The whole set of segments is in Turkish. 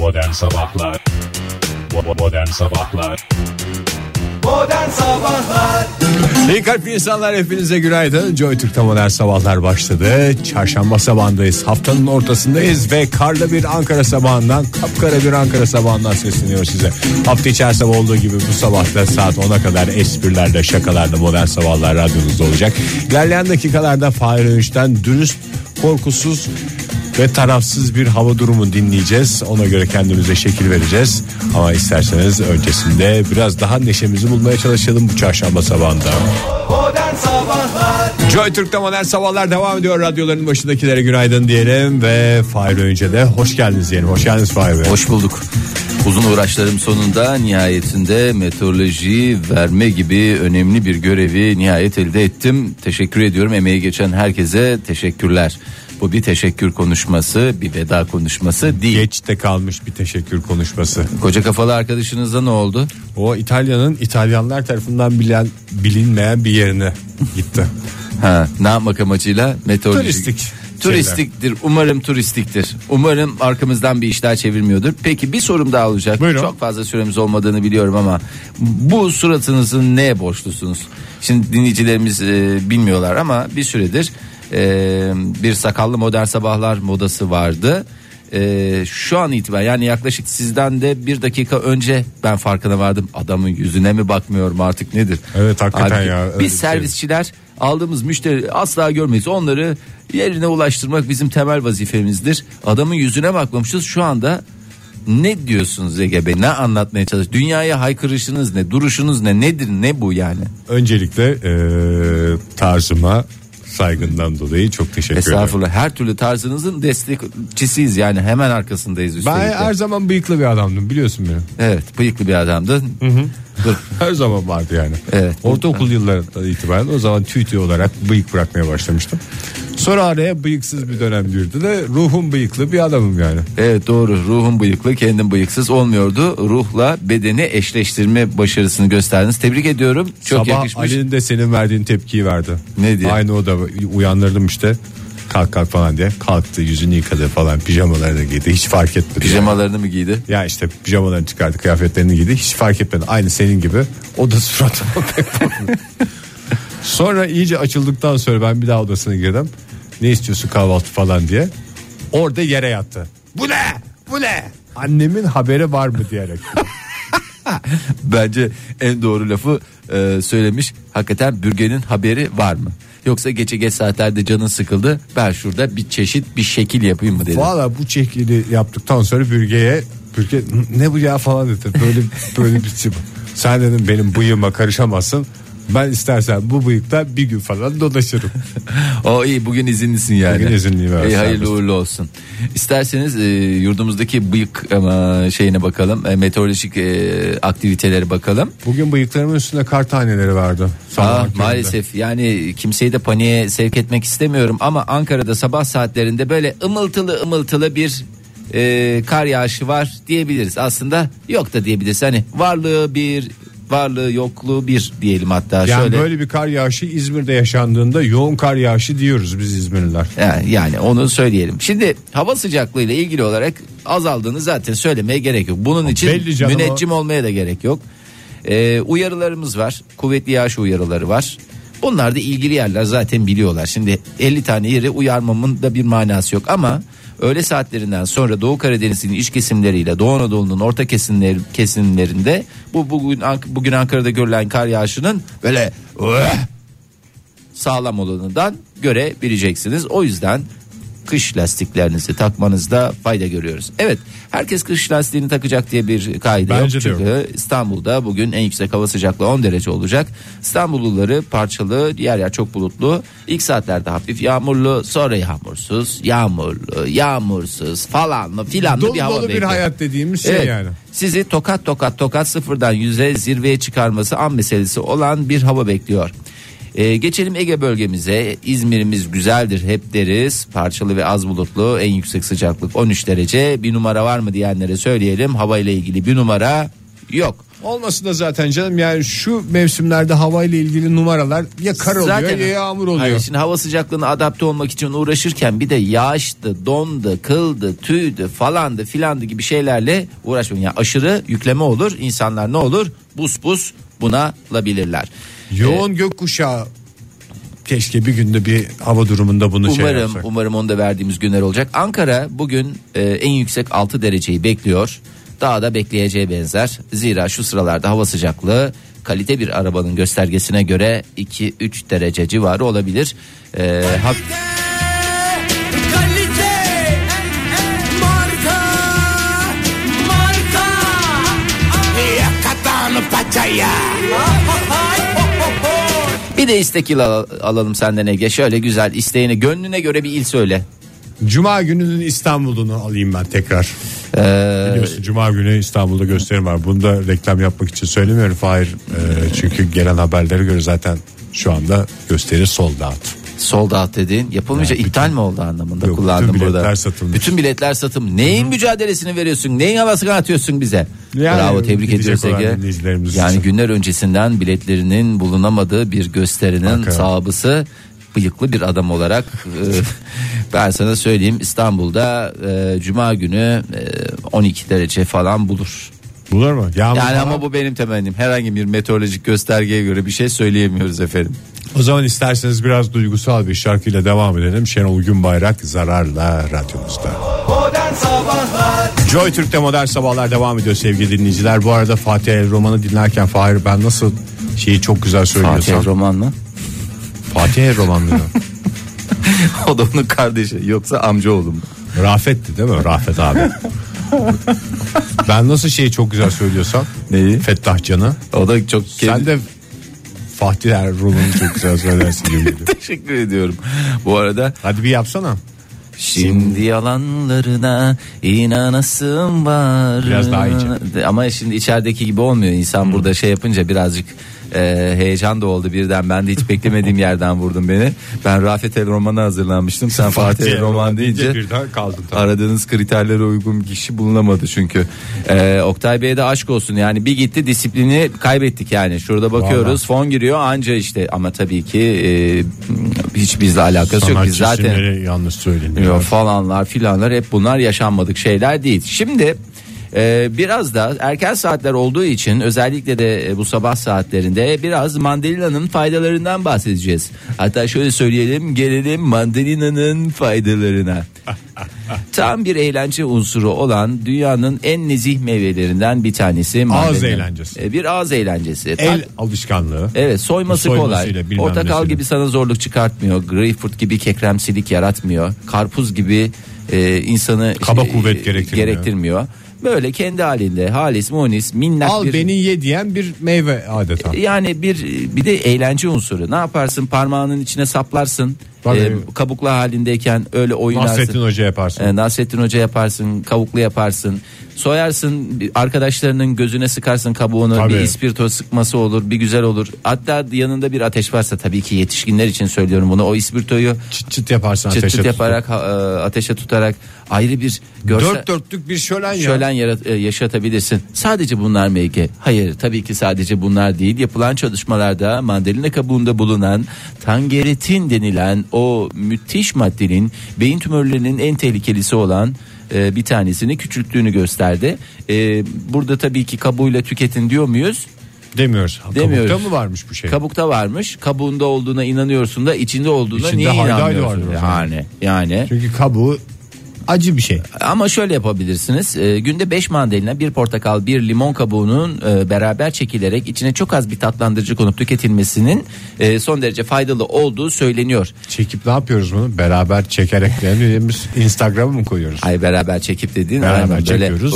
Modern Sabahlar Modern Sabahlar Modern Sabahlar İyi kalpli insanlar hepinize günaydın. Joy Türk'te modern sabahlar başladı. Çarşamba sabahındayız. Haftanın ortasındayız ve karlı bir Ankara sabahından, kapkara bir Ankara sabahından sesleniyor size. Hafta içi her sabah olduğu gibi bu sabahta saat 10'a kadar esprilerle, şakalarla modern sabahlar radyonuzda olacak. İlerleyen dakikalarda Fahir Öğünç'ten dürüst, korkusuz ve tarafsız bir hava durumu dinleyeceğiz. Ona göre kendimize şekil vereceğiz. Ama isterseniz öncesinde biraz daha neşemizi bulmaya çalışalım bu çarşamba sabahında. Joy Türk'te modern sabahlar devam ediyor. Radyoların başındakilere günaydın diyelim ve Fahir önce de hoş geldiniz diyelim. Hoş geldiniz Fahir Bey. Hoş bulduk. Uzun uğraşlarım sonunda nihayetinde meteoroloji verme gibi önemli bir görevi nihayet elde ettim. Teşekkür ediyorum emeği geçen herkese teşekkürler. Bu bir teşekkür konuşması, bir veda konuşması değil. Geçte kalmış bir teşekkür konuşması. Koca kafalı arkadaşınızda ne oldu? O İtalya'nın İtalyanlar tarafından bilen, bilinmeyen bir yerine gitti. Ha, ne yapmak amacıyla? Meteoroloji. Turistik Turistiktir. Umarım turistiktir. Umarım arkamızdan bir işler çevirmiyordur. Peki bir sorum daha olacak. Buyurun. Çok fazla süremiz olmadığını biliyorum ama bu suratınızın neye borçlusunuz? Şimdi dinleyicilerimiz e, bilmiyorlar ama bir süredir e, bir sakallı modern sabahlar modası vardı. E, şu an itibaren yani yaklaşık sizden de bir dakika önce ben farkına vardım. Adamın yüzüne mi bakmıyorum artık nedir? Evet, hakikaten Halbuki ya, Biz şey. servisçiler aldığımız müşteri asla görmeyiz. Onları yerine ulaştırmak bizim temel vazifemizdir. Adamın yüzüne bakmamışız şu anda ne diyorsunuz Ege Bey? Ne anlatmaya çalış? Dünyaya haykırışınız ne? Duruşunuz ne? Nedir? Ne bu yani? Öncelikle eee, tarzıma saygından dolayı çok teşekkür ederim. Estağfurullah. Her türlü tarzınızın destekçisiyiz yani hemen arkasındayız üstelik. Ben her zaman bıyıklı bir adamdım biliyorsun beni. Evet, bıyıklı bir adamdın. Dur. Her zaman vardı yani. Evet. Ortaokul yıllarından itibaren o zaman tüy tüy olarak bıyık bırakmaya başlamıştım. Sonra araya bıyıksız bir dönem girdi de ruhum bıyıklı bir adamım yani. Evet doğru ruhum bıyıklı kendim bıyıksız olmuyordu. Ruhla bedeni eşleştirme başarısını gösterdiniz. Tebrik ediyorum. Çok Sabah yakışmış. Ali'nin de senin verdiğin tepkiyi verdi. Ne diye? Aynı o da uyandırdım işte. Kalk kalk falan diye. Kalktı yüzünü yıkadı falan pijamalarını giydi. Hiç fark etmedi. Pijamalarını mı giydi? Ya işte pijamalarını çıkardı kıyafetlerini giydi. Hiç fark etmedi. Aynı senin gibi. O da suratıma pek bakmıyor. Sonra iyice açıldıktan sonra ben bir daha odasına girdim. Ne istiyorsun kahvaltı falan diye. Orada yere yattı. Bu ne? Bu ne? Annemin haberi var mı diyerek. Bence en doğru lafı e, söylemiş. Hakikaten bürgenin haberi var mı? Yoksa gece geç saatlerde canın sıkıldı. Ben şurada bir çeşit bir şekil yapayım mı dedi. Valla bu çekili yaptıktan sonra bürgeye bürge ne bu ya falan dedi. Böyle böyle bir şey. bu. Sen dedim benim bıyığıma karışamazsın. Ben istersen bu bıyıkta bir gün falan dolaşırım. O iyi bugün izinlisin yani. Bugün izinliyim, evet, İyi, hayırlı uğurlu olsun. İsterseniz e, yurdumuzdaki bıyık ama şeyine bakalım. E, meteorolojik e, aktivitelere bakalım. Bugün bıyıklarımın üstünde kar taneleri vardı. Aa, köründe. maalesef yani kimseyi de paniğe sevk etmek istemiyorum ama Ankara'da sabah saatlerinde böyle ımıltılı ımıltılı bir e, kar yağışı var diyebiliriz. Aslında yok da diyebiliriz. Hani varlığı bir varlığı yokluğu bir diyelim hatta Yani şöyle. böyle bir kar yağışı İzmir'de yaşandığında yoğun kar yağışı diyoruz biz İzmirliler. Yani, yani onu söyleyelim. Şimdi hava sıcaklığı ile ilgili olarak azaldığını zaten söylemeye gerek yok. Bunun için belli canım müneccim olmaya da gerek yok. Ee, uyarılarımız var. Kuvvetli yağış uyarıları var. Bunlar da ilgili yerler zaten biliyorlar. Şimdi 50 tane yeri uyarmamın da bir manası yok ama öğle saatlerinden sonra Doğu Karadeniz'in iç kesimleriyle Doğu Anadolu'nun orta kesimler, kesimlerinde bu bugün bugün Ankara'da görülen kar yağışının böyle "Ueh!" sağlam olanından görebileceksiniz. O yüzden kış lastiklerinizi takmanızda fayda görüyoruz. Evet herkes kış lastiğini takacak diye bir kaide Bence yok. Çünkü İstanbul'da bugün en yüksek hava sıcaklığı 10 derece olacak. İstanbulluları parçalı yer yer çok bulutlu. İlk saatlerde hafif yağmurlu sonra yağmursuz yağmurlu yağmursuz falanlı filanlı Dolu bir hava dolu bir hayat dediğimiz şey Evet. yani. Sizi tokat tokat tokat sıfırdan yüze zirveye çıkarması an meselesi olan bir hava bekliyor. Ee, geçelim Ege bölgemize. İzmir'imiz güzeldir hep deriz. Parçalı ve az bulutlu. En yüksek sıcaklık 13 derece. Bir numara var mı diyenlere söyleyelim. Hava ile ilgili bir numara yok. Olması da zaten canım yani şu mevsimlerde havayla ilgili numaralar ya kar oluyor ya yağmur oluyor. Hayır, şimdi hava sıcaklığına adapte olmak için uğraşırken bir de yağıştı, dondu, kıldı, tüydü falandı filandı gibi şeylerle uğraşmayın. Yani aşırı yükleme olur. insanlar ne olur? Bus bus buna alabilirler. Yoğun gökkuşağı keşke bir günde bir hava durumunda bunu şey Umarım yapsak. umarım onu da verdiğimiz günler olacak. Ankara bugün e, en yüksek 6 dereceyi bekliyor. Daha da bekleyeceği benzer. Zira şu sıralarda hava sıcaklığı kalite bir arabanın göstergesine göre 2-3 derece civarı olabilir. E, de istek il al- alalım senden Ege. Şöyle güzel isteğini gönlüne göre bir il söyle. Cuma gününün İstanbul'unu alayım ben tekrar. Ee, Biliyorsun Cuma günü İstanbul'da gösterim var. Bunu da reklam yapmak için söylemiyorum Fahir. Ee, çünkü gelen haberlere göre zaten şu anda gösteri sold out. Sold out dediğin yapılmayacak Yani iptal mi oldu anlamında Yok, kullandım bütün burada. biletler satılmış. Bütün biletler satım. Neyin mücadelesini veriyorsun? Neyin havasını atıyorsun bize? Yani Bravo tebrik ediyoruz Ege. Yani için. günler öncesinden biletlerinin bulunamadığı bir gösterinin Ankara. sahibi bıyıklı bir adam olarak e, ben sana söyleyeyim İstanbul'da e, Cuma günü e, 12 derece falan bulur. Bulur mu? Yağmur Yani falan. ama bu benim temennim. Herhangi bir meteorolojik göstergeye göre bir şey söyleyemiyoruz efendim. O zaman isterseniz biraz duygusal bir şarkıyla devam edelim. Şenol Günbayrak zararla radyomuzda. Joy Türk'te modern sabahlar devam ediyor sevgili dinleyiciler. Bu arada Fatih El Roman'ı dinlerken Fahir ben nasıl şeyi çok güzel söylüyorsam. Fatih Roman mı? Fatih El Roman mı? o da onun kardeşi yoksa amcaoğlu mu? Rafet'ti değil mi? Rafet abi. ben nasıl şeyi çok güzel söylüyorsam. Neyi? Fettah Can'ı. O da çok Sen de Fatih El Roman'ı çok güzel söylersin geliyor. teşekkür ediyorum. Bu arada Hadi bir yapsana. şimdi yalanlarına inanasım var. Biraz daha iyice. Ama şimdi içerideki gibi olmuyor. İnsan burada şey yapınca birazcık e, heyecan da oldu birden. Ben de hiç beklemediğim yerden vurdun beni. Ben Rafet El Roman'a hazırlanmıştım. Sen Fatih El Roman deyince birden kaldın tabii. aradığınız kriterlere uygun kişi bulunamadı çünkü. Ee, Oktay Bey'e de aşk olsun yani bir gitti disiplini kaybettik yani. Şurada bakıyoruz fon giriyor anca işte ama tabii ki e, hiç bizle alakası yok. Biz Sanatçı zaten yanlış söyleniyor. Falanlar filanlar hep bunlar yaşanmadık şeyler değil. Şimdi e, biraz da erken saatler olduğu için özellikle de e, bu sabah saatlerinde biraz mandalina'nın faydalarından bahsedeceğiz. Hatta şöyle söyleyelim gelelim mandalina'nın faydalarına. Tam bir eğlence unsuru olan dünyanın en nezih meyvelerinden bir tanesi mandalina. eğlencesi. E, bir ağız eğlencesi. El alışkanlığı. Evet soyması kolay. Portakal gibi sana zorluk çıkartmıyor. Greyfurt gibi kekremsilik yaratmıyor. Karpuz gibi e, insanı Kaba kuvvet gerektirmiyor. gerektirmiyor. Böyle kendi halinde halis munis minnak Al bir beni ye diyen bir meyve adeta. yani bir bir de eğlence unsuru. Ne yaparsın? Parmağının içine saplarsın. Tabii. E, kabuklu halindeyken öyle oynarsın. Nasrettin Hoca yaparsın. E, Nasrettin Hoca yaparsın, kavuklu yaparsın. Soyarsın, arkadaşlarının gözüne sıkarsın kabuğunu. Tabii. Bir ispirto sıkması olur, bir güzel olur. Hatta yanında bir ateş varsa tabii ki yetişkinler için söylüyorum bunu. O ispirtoyu çıt çıt yaparsın çıt ateşe çıt tutup. yaparak, ha- e, ateşe tutarak ayrı bir görsel Dört dörtlük bir şölen ya. şölen yarat- e, yaşatabilirsin. Sadece bunlar mı Ege? Hayır tabii ki sadece bunlar değil. Yapılan çalışmalarda mandalina kabuğunda bulunan tangeritin denilen o müthiş maddenin beyin tümörlerinin en tehlikelisi olan e, bir tanesini küçülttüğünü gösterdi. E, burada tabii ki kabuğuyla tüketin diyor muyuz? Demiyoruz. Demiyoruz. Kabukta mı varmış bu şey? Kabukta varmış. Kabuğunda olduğuna inanıyorsun da içinde olduğuna İçinde niye inanmıyorsun? vardır. Yani yani Çünkü kabuğu acı bir şey. Ama şöyle yapabilirsiniz. Ee, günde 5 mandalina, bir portakal, bir limon kabuğunun e, beraber çekilerek içine çok az bir tatlandırıcı konup tüketilmesinin e, son derece faydalı olduğu söyleniyor. Çekip ne yapıyoruz bunu? Beraber çekerek yani Instagram'a mı koyuyoruz? Ay beraber çekip dediğin Beraber aynen böyle. çekiyoruz.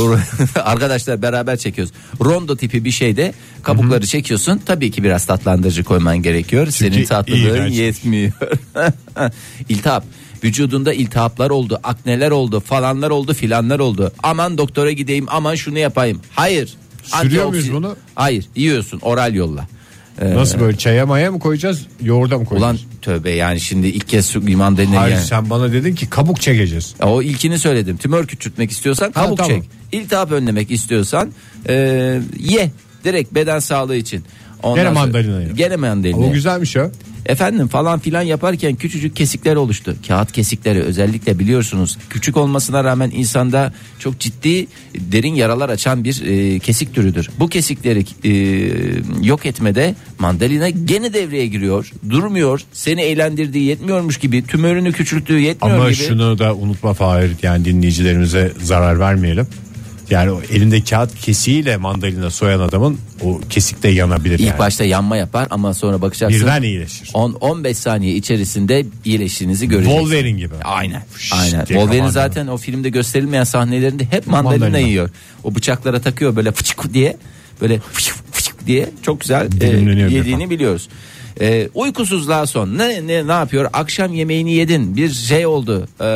Arkadaşlar beraber çekiyoruz. Rondo tipi bir şeyde kabukları çekiyorsun. Tabii ki biraz tatlandırıcı koyman gerekiyor. Senin tatlılığın yetmiyor. İltihap. Vücudunda iltihaplar oldu, akneler oldu, falanlar oldu, filanlar oldu. Aman doktora gideyim, aman şunu yapayım. Hayır. Sürüyor muyuz bunu? Hayır, yiyorsun oral yolla. Ee, Nasıl böyle çaya maya mı koyacağız? Yoğurda mı Ulan koyacağız? tövbe yani şimdi ilk kez su mandalina Hayır yani. sen bana dedin ki kabuk çekeceğiz. O ilkini söyledim. Tümör küçültmek istiyorsan kabuk tamam. çek. İltihap önlemek istiyorsan e, ye. Direkt beden sağlığı için. Ondan Gene sonra- mandalina yiyor. Gene mandalina. O güzelmiş ya. Efendim falan filan yaparken küçücük kesikler oluştu. Kağıt kesikleri özellikle biliyorsunuz küçük olmasına rağmen insanda çok ciddi derin yaralar açan bir e, kesik türüdür. Bu kesikleri e, yok etmede mandalina gene devreye giriyor. Durmuyor. Seni eğlendirdiği yetmiyormuş gibi tümörünü küçülttüğü yetmiyor Ama gibi. şunu da unutma Fahir yani dinleyicilerimize zarar vermeyelim. Yani o elinde kağıt kesiğiyle mandalina soyan adamın o kesik de yanabilir İlk yani. başta yanma yapar ama sonra bakacaksın. Birden iyileşir. 10-15 saniye içerisinde iyileştiğinizi göreceksiniz. Wolverine gibi. Aynen. Fış Aynen. Wolverine zaten o filmde gösterilmeyen sahnelerinde hep mandalina, Mandalina. yiyor. O bıçaklara takıyor böyle fıçık diye böyle fıçık fıçık diye çok güzel e, yediğini defa. biliyoruz. E, uykusuzluğa son ne, ne ne yapıyor? Akşam yemeğini yedin. Bir şey oldu. E,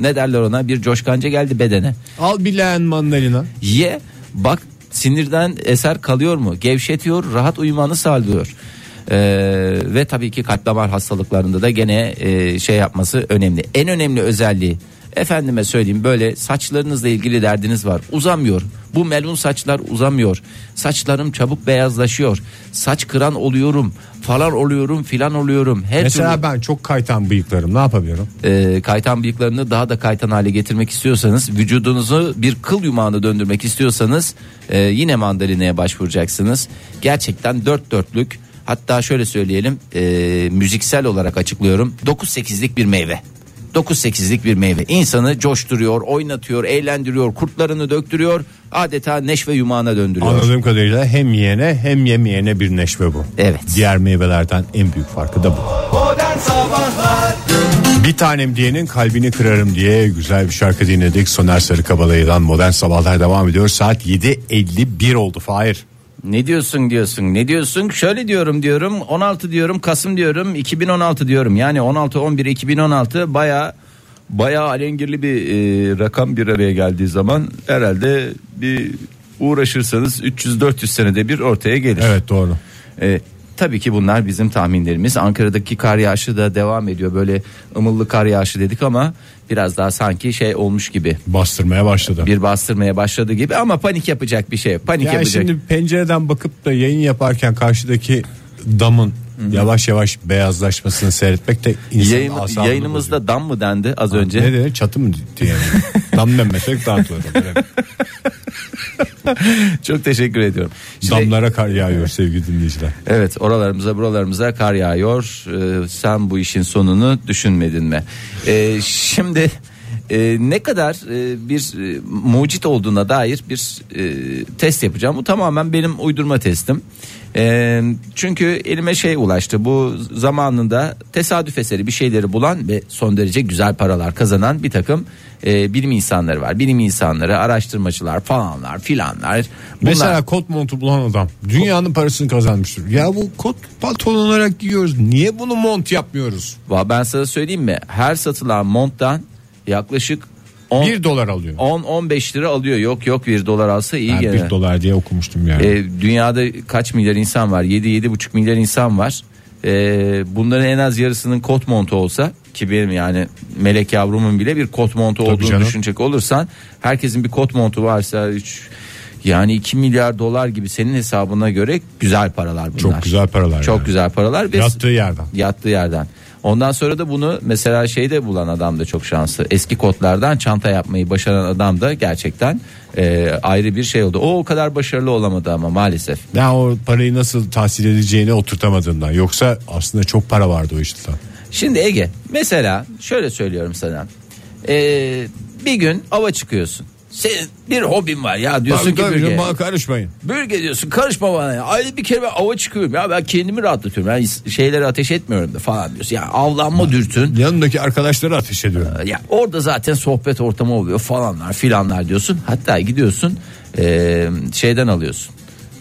ne derler ona? Bir coşkanca geldi bedene. Al bir leğen mandalina. Ye bak sinirden eser kalıyor mu? Gevşetiyor, rahat uyumanı sağlıyor. Ee, ve tabii ki kalp damar hastalıklarında da gene e, şey yapması önemli. En önemli özelliği efendime söyleyeyim böyle saçlarınızla ilgili derdiniz var. Uzamıyor. Bu melun saçlar uzamıyor. Saçlarım çabuk beyazlaşıyor. Saç kıran oluyorum falan oluyorum filan oluyorum. Her Mesela türlü ben çok kaytan bıyıklarım ne yapabilirim? e, kaytan bıyıklarını daha da kaytan hale getirmek istiyorsanız vücudunuzu bir kıl yumağına döndürmek istiyorsanız e, yine mandalinaya başvuracaksınız. Gerçekten dört dörtlük hatta şöyle söyleyelim e, müziksel olarak açıklıyorum 9-8'lik bir meyve. 9-8'lik bir meyve insanı coşturuyor oynatıyor eğlendiriyor kurtlarını döktürüyor adeta neşve yumağına döndürüyor. Anladığım kadarıyla hem yiyene hem yemeyene bir neşve bu. Evet. Diğer meyvelerden en büyük farkı da bu. Bir tanem diyenin kalbini kırarım diye güzel bir şarkı dinledik. Soner Sarıkabalı'dan Modern Sabahlar devam ediyor. Saat 7.51 oldu Fahir. Ne diyorsun diyorsun ne diyorsun şöyle diyorum diyorum 16 diyorum Kasım diyorum 2016 diyorum yani 16 11 2016 baya baya alengirli bir e, rakam bir araya geldiği zaman herhalde bir uğraşırsanız 300-400 senede bir ortaya gelir. Evet doğru. E, tabii ki bunlar bizim tahminlerimiz. Ankara'daki kar yağışı da devam ediyor. Böyle ımıllı kar yağışı dedik ama biraz daha sanki şey olmuş gibi. Bastırmaya başladı. Bir bastırmaya başladı gibi ama panik yapacak bir şey. Panik Yani yapacak. şimdi pencereden bakıp da yayın yaparken karşıdaki damın yavaş yavaş beyazlaşmasını seyretmek de insanın Yayın, asabını bozuyor. yayınımızda dam mı dendi az önce? Ne dedi? Çatı mı diye. Dam demesek daha doğru. Çok teşekkür ediyorum. Şimdi- Damlara kar yağıyor sevgili dinleyiciler. Evet oralarımıza buralarımıza kar yağıyor. Ee, sen bu işin sonunu düşünmedin mi? Ee, şimdi e, ne kadar e, bir e, mucit olduğuna dair bir e, test yapacağım. Bu tamamen benim uydurma testim. E, çünkü elime şey ulaştı. Bu zamanında tesadüf eseri bir şeyleri bulan ve son derece güzel paralar kazanan bir takım e, bilim insanları var. Bilim insanları, araştırmacılar falanlar filanlar. Bunlar- Mesela kot montu bulan adam dünyanın parasını kazanmıştır. Ya bu kot pantolon olarak giyiyoruz. Niye bunu mont yapmıyoruz? Va- Ben sana söyleyeyim mi? Her satılan monttan yaklaşık 10 1 dolar alıyor. 10-15 lira alıyor. Yok yok 1 dolar alsa iyi Ben gene. 1 dolar diye okumuştum yani. Ee, dünyada kaç milyar insan var? 7-7,5 milyar insan var. Ee, bunların en az yarısının kot montu olsa ki benim yani melek yavrumun bile bir kot montu Tabii olduğunu canım. düşünecek olursan herkesin bir kot montu varsa üç- yani 2 milyar dolar gibi senin hesabına göre güzel paralar bunlar. Çok güzel paralar Çok yani. güzel paralar ve Yattığı yerden. yattığı yerden. Ondan sonra da bunu mesela şeyde bulan adam da çok şanslı. Eski kotlardan çanta yapmayı başaran adam da gerçekten e, ayrı bir şey oldu. O o kadar başarılı olamadı ama maalesef. Ya o parayı nasıl tahsil edeceğini oturtamadığından. Yoksa aslında çok para vardı o işte. Şimdi Ege mesela şöyle söylüyorum sana. E, bir gün ava çıkıyorsun. Senin bir hobin var ya diyorsun ki Tabii, bölge. bana karışmayın. Bölge diyorsun karışma bana ya. Ayda bir kere ben ava çıkıyorum ya ben kendimi rahatlatıyorum. Yani şeyleri ateş etmiyorum da falan diyorsun. Ya avlanma dürtün. Yanındaki arkadaşları ateş ediyor. Ya orada zaten sohbet ortamı oluyor falanlar filanlar diyorsun. Hatta gidiyorsun e, şeyden alıyorsun.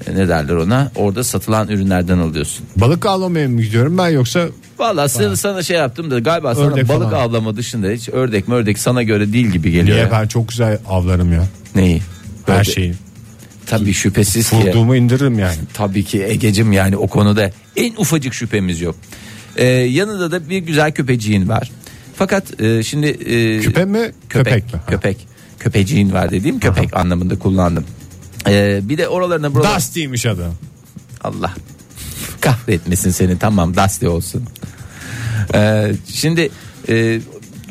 E, ne derler ona? Orada satılan ürünlerden alıyorsun. Balık avlamaya mı gidiyorum ben yoksa Vallahi sana, sana şey yaptım da galiba sana Ördek balık falan. avlama dışında hiç ördek mördek sana göre değil gibi geliyor. niye ya. ben çok güzel avlarım ya. Neyi? Her Ördek- şeyi. Tabii şüphesiz ki. Vurduğumu indiririm yani. Tabii ki Ege'cim yani o konuda en ufacık şüphemiz yok. E, yanında da bir güzel köpeciğin var. Fakat e, şimdi e, Küpe mi, köpek mi? Ha. Köpek. Köpeciğin var dediğim köpek anlamında kullandım. Ee, bir de oralarına buralarına Dusty'ymiş adı. Allah kahretmesin seni tamam Dusty olsun. Ee, şimdi e,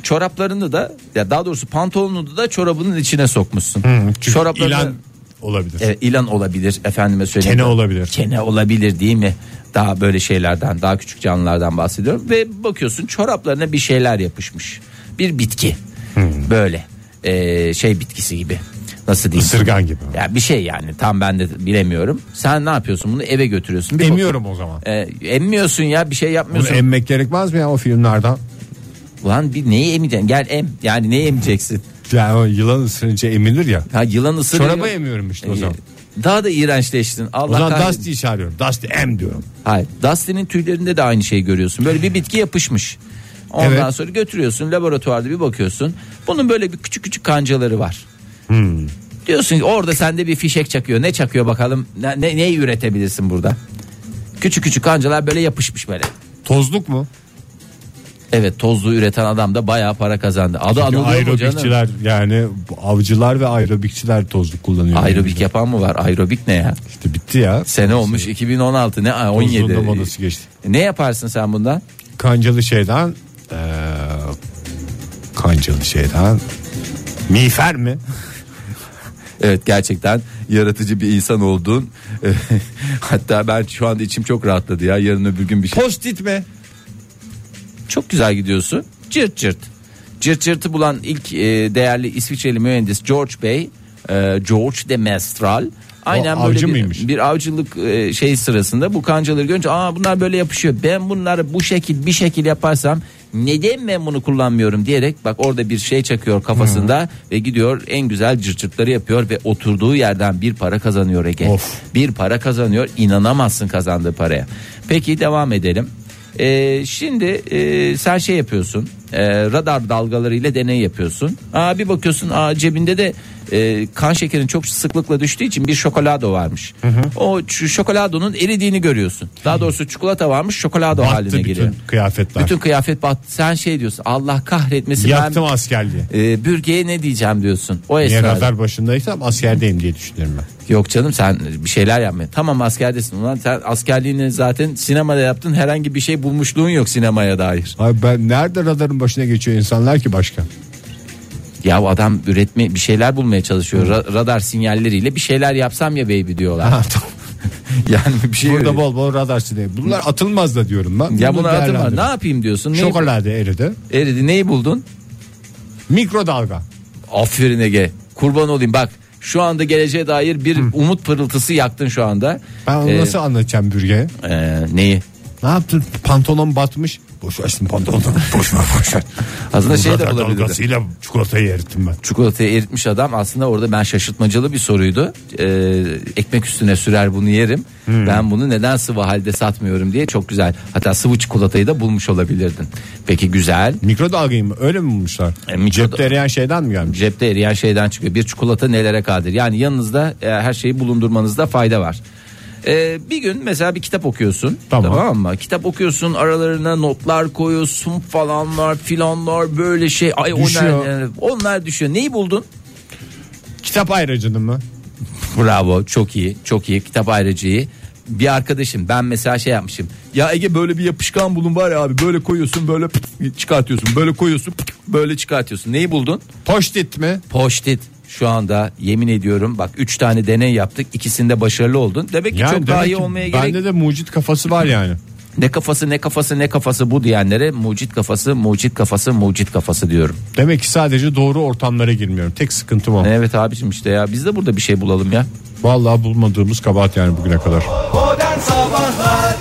çoraplarını da ya daha doğrusu pantolonunu da çorabının içine sokmuşsun. Çünkü Çoraplarını ilan olabilir. Evet, ilan olabilir efendime söyleyeyim. Kene olabilir. Kene olabilir değil mi? Daha böyle şeylerden daha küçük canlılardan bahsediyorum. Ve bakıyorsun çoraplarına bir şeyler yapışmış. Bir bitki. Böyle ee, şey bitkisi gibi. Nasıl diyeyim? Isırgan gibi. Ya bir şey yani tam ben de bilemiyorum. Sen ne yapıyorsun bunu eve götürüyorsun. Bir Emiyorum o zaman. Ee, emmiyorsun ya bir şey Bunu yapmıyorsun. emmek gerekmez mi ya o filmlerden? Ulan bir neyi emeceksin? Gel em. Yani neyi emeceksin? Yani o yılan ısırınca emilir ya. Ha yılan ısırıyor. Çorabı emiyorum işte o zaman. Daha da iğrençleştin. Allah O zaman kahretsin. Dusty'yi çağırıyorum. Dusty em diyorum. Hayır. Dusty'nin tüylerinde de aynı şeyi görüyorsun. Böyle bir bitki yapışmış. Ondan Evet. sonra götürüyorsun laboratuvarda bir bakıyorsun. Bunun böyle bir küçük küçük kancaları var. Hmm. Diyorsun ki orada sende bir fişek çakıyor. Ne çakıyor bakalım? Ne, ne, neyi üretebilirsin burada? Küçük küçük kancalar böyle yapışmış böyle. Tozluk mu? Evet tozlu üreten adam da bayağı para kazandı. Adı Çünkü anılıyor aerobikçiler yani avcılar ve aerobikçiler tozluk kullanıyor. Aerobik yapan mı var? Aerobik ne ya? İşte bitti ya. Sene olmuş 2016 ne? Ay, Tozluğunda 17. modası geçti. Ne yaparsın sen bundan? Kancalı şeyden eee, kancalı şeyden miğfer mi? Evet gerçekten yaratıcı bir insan oldun. Hatta ben şu anda içim çok rahatladı ya. Yarın öbür gün bir şey. Postit mi? Çok güzel gidiyorsun. Cırt cırt. Cırt cırtı bulan ilk e, değerli İsviçreli mühendis George Bey, e, George de Mestral. Aynen O böyle bir, mıymış? bir avcılık e, şey sırasında bu kancaları görünce aa bunlar böyle yapışıyor. Ben bunları bu şekil bir şekil yaparsam neden ben bunu kullanmıyorum diyerek bak orada bir şey çakıyor kafasında ve gidiyor en güzel cırt cırtları yapıyor ve oturduğu yerden bir para kazanıyor Ege. Of. Bir para kazanıyor inanamazsın kazandığı paraya. Peki devam edelim. Ee, şimdi e, sen şey yapıyorsun e, radar dalgalarıyla deney yapıyorsun. Aa, bir bakıyorsun aa, cebinde de e, kan şekerin çok sıklıkla düştüğü için bir şokolado varmış. O ç- şokoladonun eridiğini görüyorsun. Daha doğrusu çikolata varmış şokolado Battı haline bütün geliyor. kıyafetler. Bütün kıyafet battı. Sen şey diyorsun Allah kahretmesin Yaktım ben askerliği. e, bürgeye ne diyeceğim diyorsun. O Niye esnada. radar başındaysam askerdeyim diye düşünüyorum ben. Yok canım sen bir şeyler yapma. Tamam askerdesin ulan sen askerliğini zaten sinemada yaptın. Herhangi bir şey bulmuşluğun yok sinemaya dair. Abi ben nerede radarın başına geçiyor insanlar ki başka? Ya adam üretme bir şeyler bulmaya çalışıyor. Ra- radar sinyalleriyle bir şeyler yapsam ya baby diyorlar. Ha, tamam. yani bir şey Burada öyle. bol bol radar sineği. Bunlar atılmaz da diyorum ben. Ya Bunu değerlendirin. Ne yapayım diyorsun? Neyi- Şokolade eridi. Eridi neyi buldun? Mikrodalga. Aferin Ege. Kurban olayım bak. Şu anda geleceğe dair bir umut pırıltısı yaktın şu anda. Ben onu Ee, nasıl anlatacağım bürgeye? e, neyi? Ne yaptın? Pantolon batmış. Boş versin pantolonu. Boş ver boş ver. Aslında şey de dalgasıyla çikolatayı erittim ben. Çikolatayı eritmiş adam aslında orada ben şaşırtmacalı bir soruydu. Ee, ekmek üstüne sürer bunu yerim. Ben bunu neden sıvı halde satmıyorum diye çok güzel. Hatta sıvı çikolatayı da bulmuş olabilirdin. Peki güzel. Mikrodalgayı mı? Öyle mi bulmuşlar? E, mikroda- Cepte eriyen şeyden mi gelmiş? Cepte eriyen şeyden çıkıyor. Bir çikolata nelere kadir. Yani yanınızda e, her şeyi bulundurmanızda fayda var. Ee, bir gün mesela bir kitap okuyorsun Tamam. tamam mı? Kitap okuyorsun aralarına notlar koyuyorsun falanlar filanlar böyle şey ay Düşüyor. onlar e, onlar düşüyor. Neyi buldun? Kitap ayrıcının mı? Bravo çok iyi çok iyi kitap ayrıcıyı bir arkadaşım ben mesela şey yapmışım ya Ege böyle bir yapışkan bulun var ya abi böyle koyuyorsun böyle çıkartıyorsun böyle koyuyorsun böyle çıkartıyorsun neyi buldun Poştit mi? poştit şu anda yemin ediyorum bak 3 tane deney yaptık ikisinde başarılı oldun demek ki çok demek daha iyi ki olmaya Bende gerek de mucit kafası var yani. ne kafası ne kafası ne kafası bu diyenlere mucit kafası mucit kafası mucit kafası diyorum Demek ki sadece doğru ortamlara girmiyorum. Tek sıkıntım o. evet abicim işte ya biz de burada bir şey bulalım ya Vallahi bulmadığımız kabahat yani bugüne kadar. Modern Sabahlar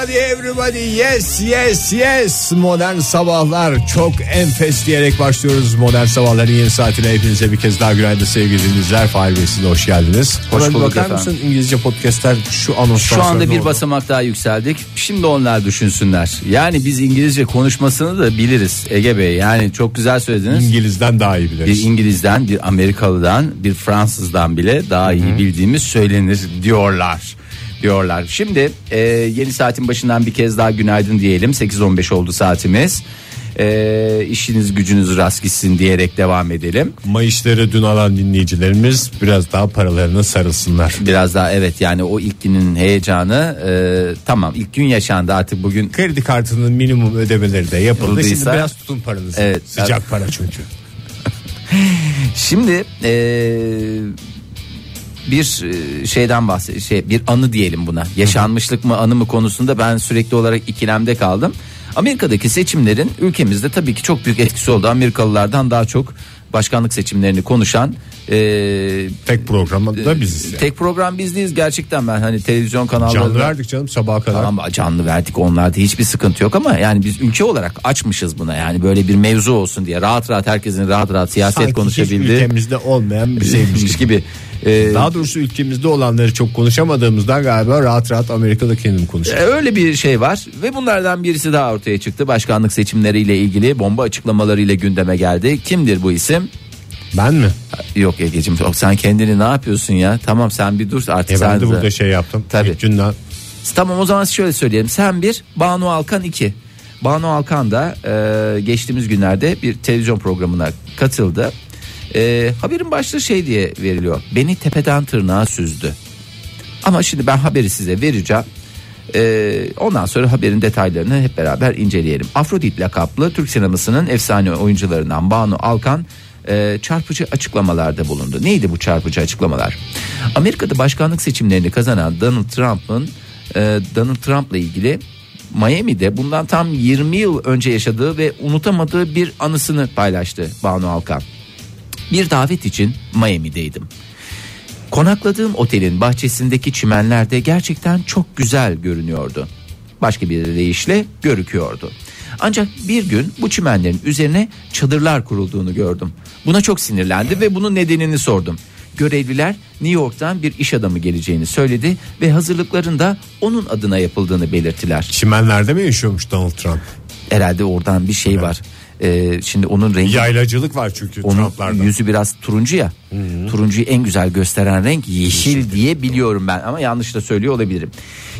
Everybody everybody yes yes yes modern sabahlar çok enfes diyerek başlıyoruz modern sabahların yeni saatine hepinize bir kez daha günaydın sevgili dinleyiciler Fahir Bey siz de hoş geldiniz Hoş bulduk bakar efendim. mısın İngilizce podcastler şu anonstan Şu anda bir oldu? basamak daha yükseldik. Şimdi onlar düşünsünler. Yani biz İngilizce konuşmasını da biliriz Ege Bey. Yani çok güzel söylediniz. İngiliz'den daha iyi bir biliriz İngiliz'den, bir Amerikalı'dan, bir Fransız'dan bile daha iyi bildiğimiz söylenir diyorlar. Diyorlar. Şimdi e, yeni saatin başından bir kez daha günaydın diyelim. 8.15 oldu saatimiz. Ee, işiniz gücünüz rast gitsin diyerek devam edelim. Mayışları dün alan dinleyicilerimiz biraz daha paralarına sarılsınlar. Biraz daha evet yani o ilk günün heyecanı e, tamam ilk gün yaşandı artık bugün Kredi kartının minimum ödemeleri de yapıldı. Şimdi Yapıldıysa- biraz tutun paranızı. Evet. Sıcak para çünkü. Şimdi e, bir e, şeyden bahset şey bir anı diyelim buna. Yaşanmışlık mı anı mı konusunda ben sürekli olarak ikilemde kaldım. Amerika'daki seçimlerin ülkemizde tabii ki çok büyük etkisi oldu. Amerikalılardan daha çok başkanlık seçimlerini konuşan e, Tek programda biziz. yani. tek program biz değiliz gerçekten ben hani televizyon kanallarında Canlı verdik canım sabaha kadar. Tamam canlı verdik onlarda hiçbir sıkıntı yok ama yani biz ülke olarak açmışız buna yani böyle bir mevzu olsun diye rahat rahat herkesin rahat rahat siyaset Sanki konuşabildiği ülkemizde olmayan bir şeymiş gibi. Ee, Daha doğrusu ülkemizde olanları çok konuşamadığımızdan galiba rahat rahat Amerika'da kendim e, konuşuyorum. öyle bir şey var ve bunlardan birisi daha ortaya çıktı. Başkanlık seçimleriyle ilgili bomba açıklamalarıyla gündeme geldi. Kimdir bu isim? Ben mi? Yok Ege'cim yok, sen kendini ne yapıyorsun ya? Tamam sen bir dur artık. E ben de de- burada şey yaptım. Tabii. Günden Tamam o zaman şöyle söyleyelim. Sen bir Banu Alkan iki. Banu Alkan da e, geçtiğimiz günlerde bir televizyon programına katıldı. E, haberin başlığı şey diye veriliyor. Beni tepeden tırnağa süzdü. Ama şimdi ben haberi size vereceğim. E, ondan sonra haberin detaylarını hep beraber inceleyelim. Afrodit lakaplı Türk sinemasının efsane oyuncularından Banu Alkan e, çarpıcı açıklamalarda bulundu. Neydi bu çarpıcı açıklamalar? Amerika'da başkanlık seçimlerini kazanan Donald Trump'ın e, Donald Trump'la ilgili Miami'de bundan tam 20 yıl önce yaşadığı ve unutamadığı bir anısını paylaştı Banu Alkan. Bir davet için Miami'deydim. Konakladığım otelin bahçesindeki çimenlerde gerçekten çok güzel görünüyordu. Başka bir deyişle görüküyordu. Ancak bir gün bu çimenlerin üzerine çadırlar kurulduğunu gördüm. Buna çok sinirlendi ve bunun nedenini sordum. Görevliler New York'tan bir iş adamı geleceğini söyledi ve hazırlıkların da onun adına yapıldığını belirttiler. çimenlerde mi yaşıyormuş Donald Trump? Herhalde oradan bir şey var. Ee, şimdi onun rengi Yaylacılık var çünkü onun Trump'larda. yüzü biraz turuncu ya. Turuncuyu en güzel gösteren renk yeşil diye biliyorum ben ama yanlış da söylüyor olabilirim.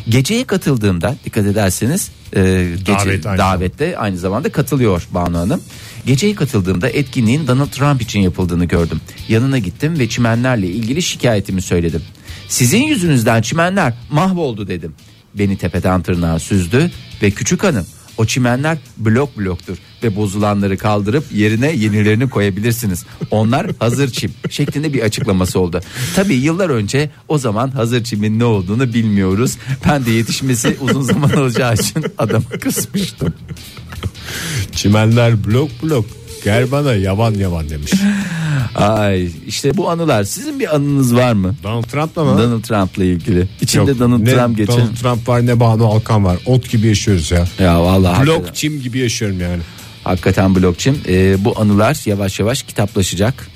Geceye katıldığımda dikkat ederseniz e, gece, Davet aynı davette aynı zamanda katılıyor Banu Hanım. Geceye katıldığımda etkinliğin Donald Trump için yapıldığını gördüm. Yanına gittim ve çimenlerle ilgili şikayetimi söyledim. Sizin yüzünüzden çimenler mahvoldu dedim. Beni tepeden tırnağa süzdü ve küçük hanım o çimenler blok bloktur ve bozulanları kaldırıp yerine yenilerini koyabilirsiniz. Onlar hazır çim şeklinde bir açıklaması oldu. Tabii yıllar önce o zaman hazır çimin ne olduğunu bilmiyoruz. Ben de yetişmesi uzun zaman alacağı için adamı kısmıştım. Çimenler blok blok. Gel bana yavan yavan demiş. Ay işte bu anılar sizin bir anınız var mı? Donald Trump'la mı? Donald Trump'la ilgili. İçinde Yok, Donald ne Trump geçen. Donald Trump var ne Banu Alkan var. Ot gibi yaşıyoruz ya. Ya vallahi Blok hakikaten, çim gibi yaşıyorum yani. Hakikaten blokçim. Ee, bu anılar yavaş yavaş kitaplaşacak.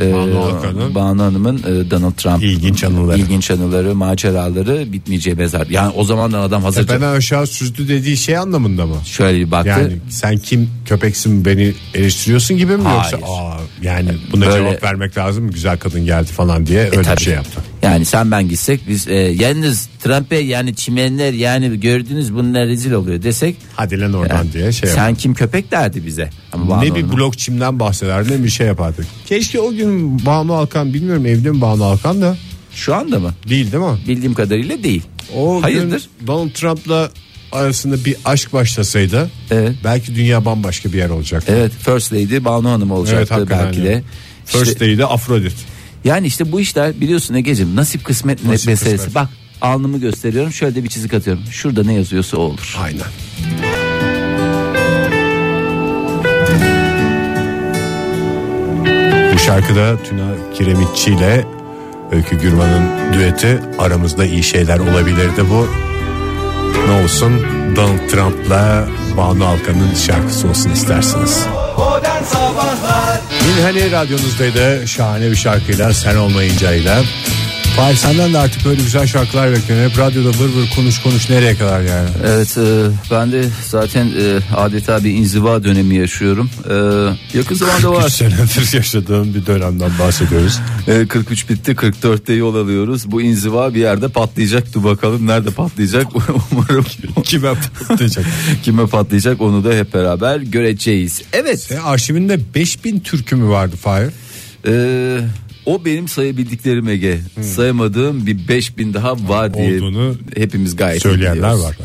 Ee, Banu Banu Hanım'ın e, Donald Trump İlginç anıları. ilginç anıları, maceraları bitmeyeceği mezar. Yani o zamandan adam hazırca Tepeden aşağı süzdü dediği şey anlamında mı? şöyle bir baktı. Yani sen kim köpeksin beni eleştiriyorsun gibi mi Hayır. yoksa aa, yani buna Böyle- cevap vermek lazım güzel kadın geldi falan diye öyle bir E, tabii. şey yaptı. Yani sen ben gitsek biz e, yalnız Trump'e yani çimenler yani gördünüz bunlar rezil oluyor desek Hadi lan oradan yani, diye şey sen yaptı. kim köpek derdi bize. Ama Banu Ne bir Hanım- blok çimden bahseder ne bir şey yapardık. Keşke o gün Banu Alkan bilmiyorum evli mi Banu Alkan da Şu anda mı? değil değil mi? Bildiğim kadarıyla değil. O Hayırdır? Donald Trump'la arasında bir aşk başlasaydı Evet. belki dünya bambaşka bir yer olacaktı. Evet First Lady Banu Hanım olacaktı hakikaten belki de. First İşte- Day'de Afrodit. Yani işte bu işler biliyorsun Ege'cim nasip kısmet Nasip meselesi. kısmet. Bak alnımı gösteriyorum şöyle de bir çizik atıyorum. Şurada ne yazıyorsa o olur. Aynen. Bu şarkıda Tuna Kiremitçi ile Öykü Gürman'ın düeti aramızda iyi şeyler olabilirdi bu. Ne olsun Donald Trump'la Banu Alkan'ın şarkısı olsun isterseniz. Modern Sabahlar hani radyonuzdaydı. Şahane bir şarkıyla sen olmayıncayla Fahir senden de artık böyle güzel şarkılar bekliyorum. Hep radyoda vır vır konuş konuş nereye kadar yani. Evet e, ben de zaten e, adeta bir inziva dönemi yaşıyorum. E, yakın zamanda 3 var. senedir yaşadığım bir dönemden bahsediyoruz. E, 43 bitti 44'te yol alıyoruz. Bu inziva bir yerde patlayacaktı bakalım. Nerede patlayacak umarım. Kime patlayacak? Kime patlayacak onu da hep beraber göreceğiz. Evet. Senin arşivinde 5000 türkü mü vardı Fahir? e, o benim sayabildiklerim Ege. Sayamadığım bir 5000 daha var diye Olduğunu hepimiz gayet Söyleyenler biliyoruz. var.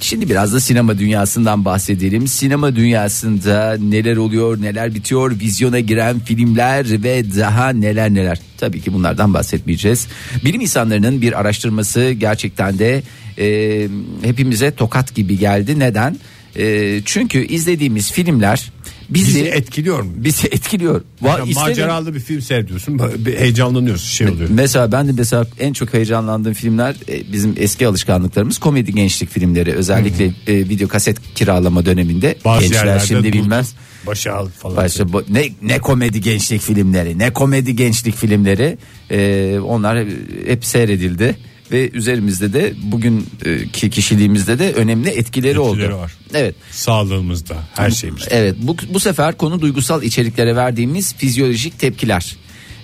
Şimdi biraz da sinema dünyasından bahsedelim. Sinema dünyasında neler oluyor, neler bitiyor, vizyona giren filmler ve daha neler neler. Tabii ki bunlardan bahsetmeyeceğiz. Bilim insanlarının bir araştırması gerçekten de e, hepimize tokat gibi geldi. Neden? E, çünkü izlediğimiz filmler bizi, Bizi etkiliyor mu? bizi etkiliyor. Va- Yani isterim- maceralı bir film seyrediyorsun. bir Heyecanlanıyorsun şey oluyor. Mesela ben de mesela en çok heyecanlandığım filmler e, bizim eski alışkanlıklarımız komedi gençlik filmleri özellikle e, video kaset kiralama döneminde Bazı gençler şimdi bilmez. Başı al falan. Başta bu- ne ne komedi gençlik filmleri ne komedi gençlik filmleri e, onlar hep seyredildi ve üzerimizde de bugünkü kişiliğimizde de önemli etkileri, oldu. Etkileri var. Evet. Sağlığımızda her şeyimizde. Evet bu, bu sefer konu duygusal içeriklere verdiğimiz fizyolojik tepkiler.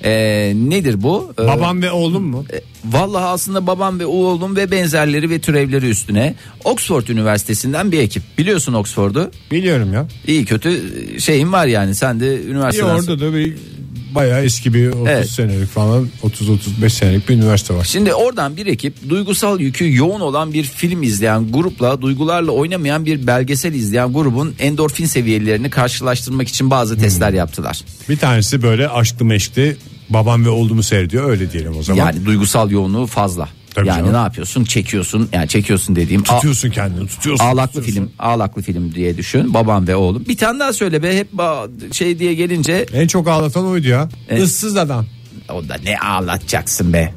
E, nedir bu? E, Babam ve oğlum mu? e, Vallahi aslında babam ve oğlum ve benzerleri ve türevleri üstüne Oxford Üniversitesi'nden bir ekip. Biliyorsun Oxford'u. Biliyorum ya. İyi kötü şeyin var yani. Sen de üniversiteden orada da bir bayağı eski bir 30 Evet. senelik falan 30-35 senelik bir üniversite var. Şimdi oradan bir ekip duygusal yükü yoğun olan bir film izleyen grupla duygularla oynamayan bir belgesel izleyen grubun endorfin seviyelerini karşılaştırmak için bazı testler Hmm. yaptılar. Bir tanesi böyle aşklı meşkli babam ve oğlumu seyrediyor öyle diyelim o zaman. Yani duygusal yoğunluğu fazla. Tabii yani canım. ne yapıyorsun? Çekiyorsun. Yani çekiyorsun dediğim tutuyorsun kendini tutuyorsun. Ağlaklı tutuyorsun. film, ağlaklı film diye düşün. Babam ve oğlum. Bir tane daha söyle be hep şey diye gelince En çok ağlatan oydu ya. Evet. Issız adam. o da ne ağlatacaksın be.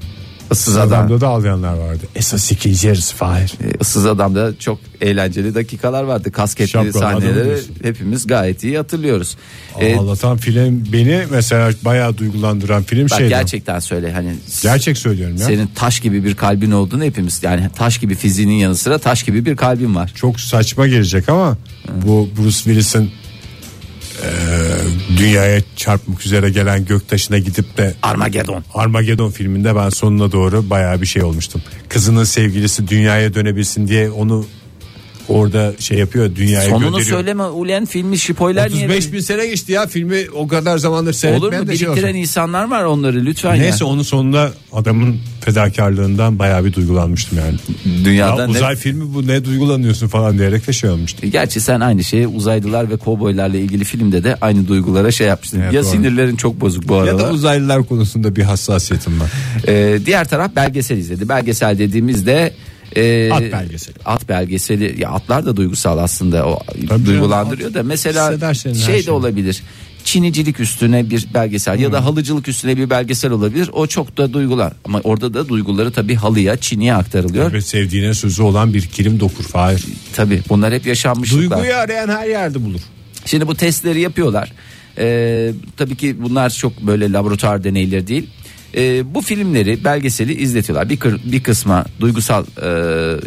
Issız adam. Adamda da ağlayanlar vardı. Esas yarısı Fahir. Ee, Issız adamda çok eğlenceli dakikalar vardı. Kasketli Şapkalı adam sahneleri hepimiz gayet iyi hatırlıyoruz. Ee, Ağlatan film beni mesela bayağı duygulandıran film bak şeydi. gerçekten söyle hani Gerçek söylüyorum ya. senin taş gibi bir kalbin olduğunu hepimiz yani taş gibi fiziğinin yanı sıra taş gibi bir kalbin var. Çok saçma gelecek ama bu Bruce Willis'in eee, dünyaya çarpmak üzere gelen göktaşına gidip de Armageddon. Armageddon filminde ben sonuna doğru bayağı bir şey olmuştum. Kızının sevgilisi dünyaya dönebilsin diye onu orada şey yapıyor dünyaya Sonunu gönderiyor. söyleme ulen filmi spoiler niye? 35 bin sene geçti ya filmi o kadar zamandır Olur seyretmeyen mu? de şey Biriktiren olsun. insanlar var onları lütfen ya. Neyse onun sonunda adamın fedakarlığından bayağı bir duygulanmıştım yani. Ya Dünyadan ne- uzay filmi bu ne duygulanıyorsun falan diyerek de şey olmuştu. Gerçi sen aynı şeyi uzaylılar ve kovboylarla ilgili filmde de aynı duygulara şey yapmıştın. Evet, ya doğru. sinirlerin çok bozuk bu Ya arada. da uzaylılar konusunda bir hassasiyetim var. Ee, diğer taraf belgesel izledi. Belgesel dediğimizde e, At belgeseli. At belgeseli. Ya atlar da duygusal aslında. O Tabii duygulandırıyor da mesela şey de olabilir. Çinicilik üstüne bir belgesel ya Hmm. da halıcılık üstüne bir belgesel olabilir. O çok da duygular. Ama orada da duyguları tabii halıya, Çin'e aktarılıyor. Ve sevdiğine sözü olan bir kilim dokur Fahir. Tabii bunlar hep yaşanmışlıklar. Duyguyu arayan her yerde bulur. Şimdi bu testleri yapıyorlar. Ee, tabii ki bunlar çok böyle laboratuvar deneyleri değil. Ee, bu filmleri belgeseli izletiyorlar. Bir, kır- bir kısma duygusal e,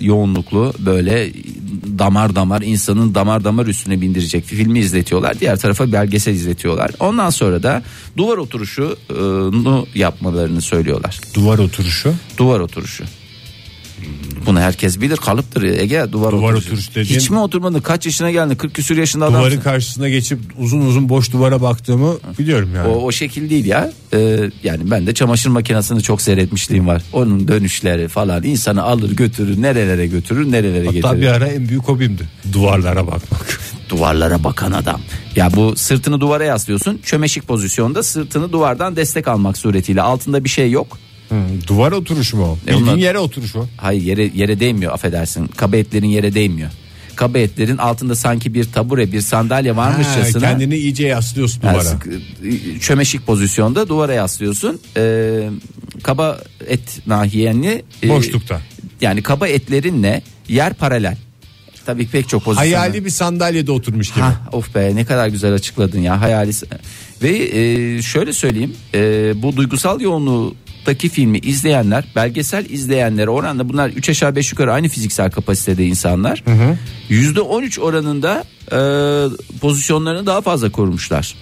yoğunluklu böyle damar damar insanın damar damar üstüne bindirecek filmi izletiyorlar. Diğer tarafa belgesel izletiyorlar. Ondan sonra da duvar oturuşunu yapmalarını söylüyorlar. Duvar oturuşu. Duvar oturuşu. Bunu herkes bilir kalıptır Ege duvar, Duvar oturuşu. oturuşu dediğin- Hiç mi oturmadın kaç yaşına geldin 40 küsür yaşında adamsın. Duvarın karşısına geçip uzun uzun boş duvara baktığımı biliyorum yani. O, o şekil değil ya. Ee, yani ben de çamaşır makinesini çok seyretmişliğim var. Onun dönüşleri falan insanı alır götürür nerelere götürür nerelere Hatta getirir. bir ara en büyük hobimdi. Duvarlara bakmak. Duvarlara bakan adam. Ya bu sırtını duvara yaslıyorsun. Çömeşik pozisyonda sırtını duvardan destek almak suretiyle. Altında bir şey yok. Duvar oturuşu mu o? E Bildiğin onlar- yere oturuş o. Hayır yere yere değmiyor affedersin. Kaba etlerin yere değmiyor. Kaba etlerin altında sanki bir tabure bir sandalye Ha, varmışçasına. kendini iyice yaslıyorsun Yani duvara. sık- çömeşik pozisyonda duvara yaslıyorsun. Ee, kaba et nahiyenli e, Boşlukta. Yani kaba etlerinle yer paralel. Tabii pek çok pozisyon. Hayali bir sandalyede oturmuş gibi. Ha, of be ne kadar güzel açıkladın ya hayali. Ve e, şöyle söyleyeyim e, bu duygusal yoğunluğu boyuttaki filmi izleyenler belgesel izleyenlere oranla bunlar 3 aşağı 5 yukarı aynı fiziksel kapasitede insanlar. %13 oranında e, pozisyonlarını daha fazla korumuşlar.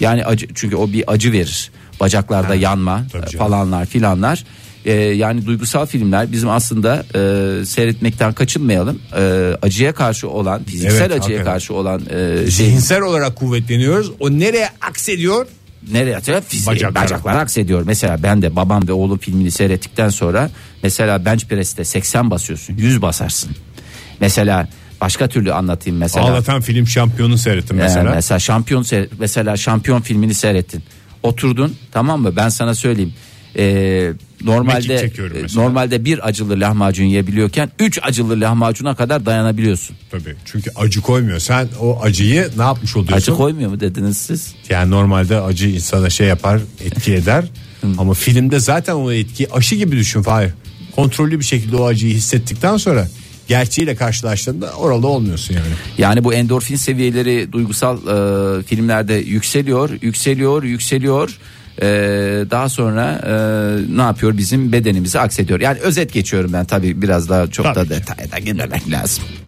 Yani acı çünkü o bir acı verir. Bacaklarda yanma tabii canım. falanlar filanlar. E, yani duygusal filmler bizim aslında e, seyretmekten kaçınmayalım. E, acıya karşı olan fiziksel Evet, acıya hakikaten. karşı olan e, şey Zihinsel olarak kuvvetleniyoruz. O nereye aksediyor? Nereye atıyor? Fizik, Bacaklara. bacaklar aksediyor. Mesela ben de babam ve oğlum filmini seyrettikten sonra mesela bench press'te 80 basıyorsun 100 basarsın. Mesela başka türlü anlatayım mesela. Ağlatan film şampiyonu seyrettim Ee, mesela. mesela şampiyon mesela şampiyon filmini seyrettin. Oturdun tamam mı? Ben sana söyleyeyim. Ee, normalde çekiyorum mesela. normalde bir acılı lahmacun yiyebiliyorken 3 acılı lahmacuna kadar dayanabiliyorsun. Tabii. Çünkü acı koymuyor. Sen o acıyı ne yapmış oluyorsun? Acı koymuyor mu dediniz siz? Yani normalde acı insana şey yapar, etki eder. Ama filmde zaten o etkiyi aşı gibi düşün Fahir. Kontrollü bir şekilde o acıyı hissettikten sonra gerçeğiyle karşılaştığında orada olmuyorsun yani. Yani bu endorfin seviyeleri duygusal e, filmlerde yükseliyor, yükseliyor, yükseliyor. E, daha sonra e, ne yapıyor bizim bedenimizi aksediyor. Yani özet geçiyorum ben tabii biraz daha çok Tabii da ki. detayda girmemek lazım.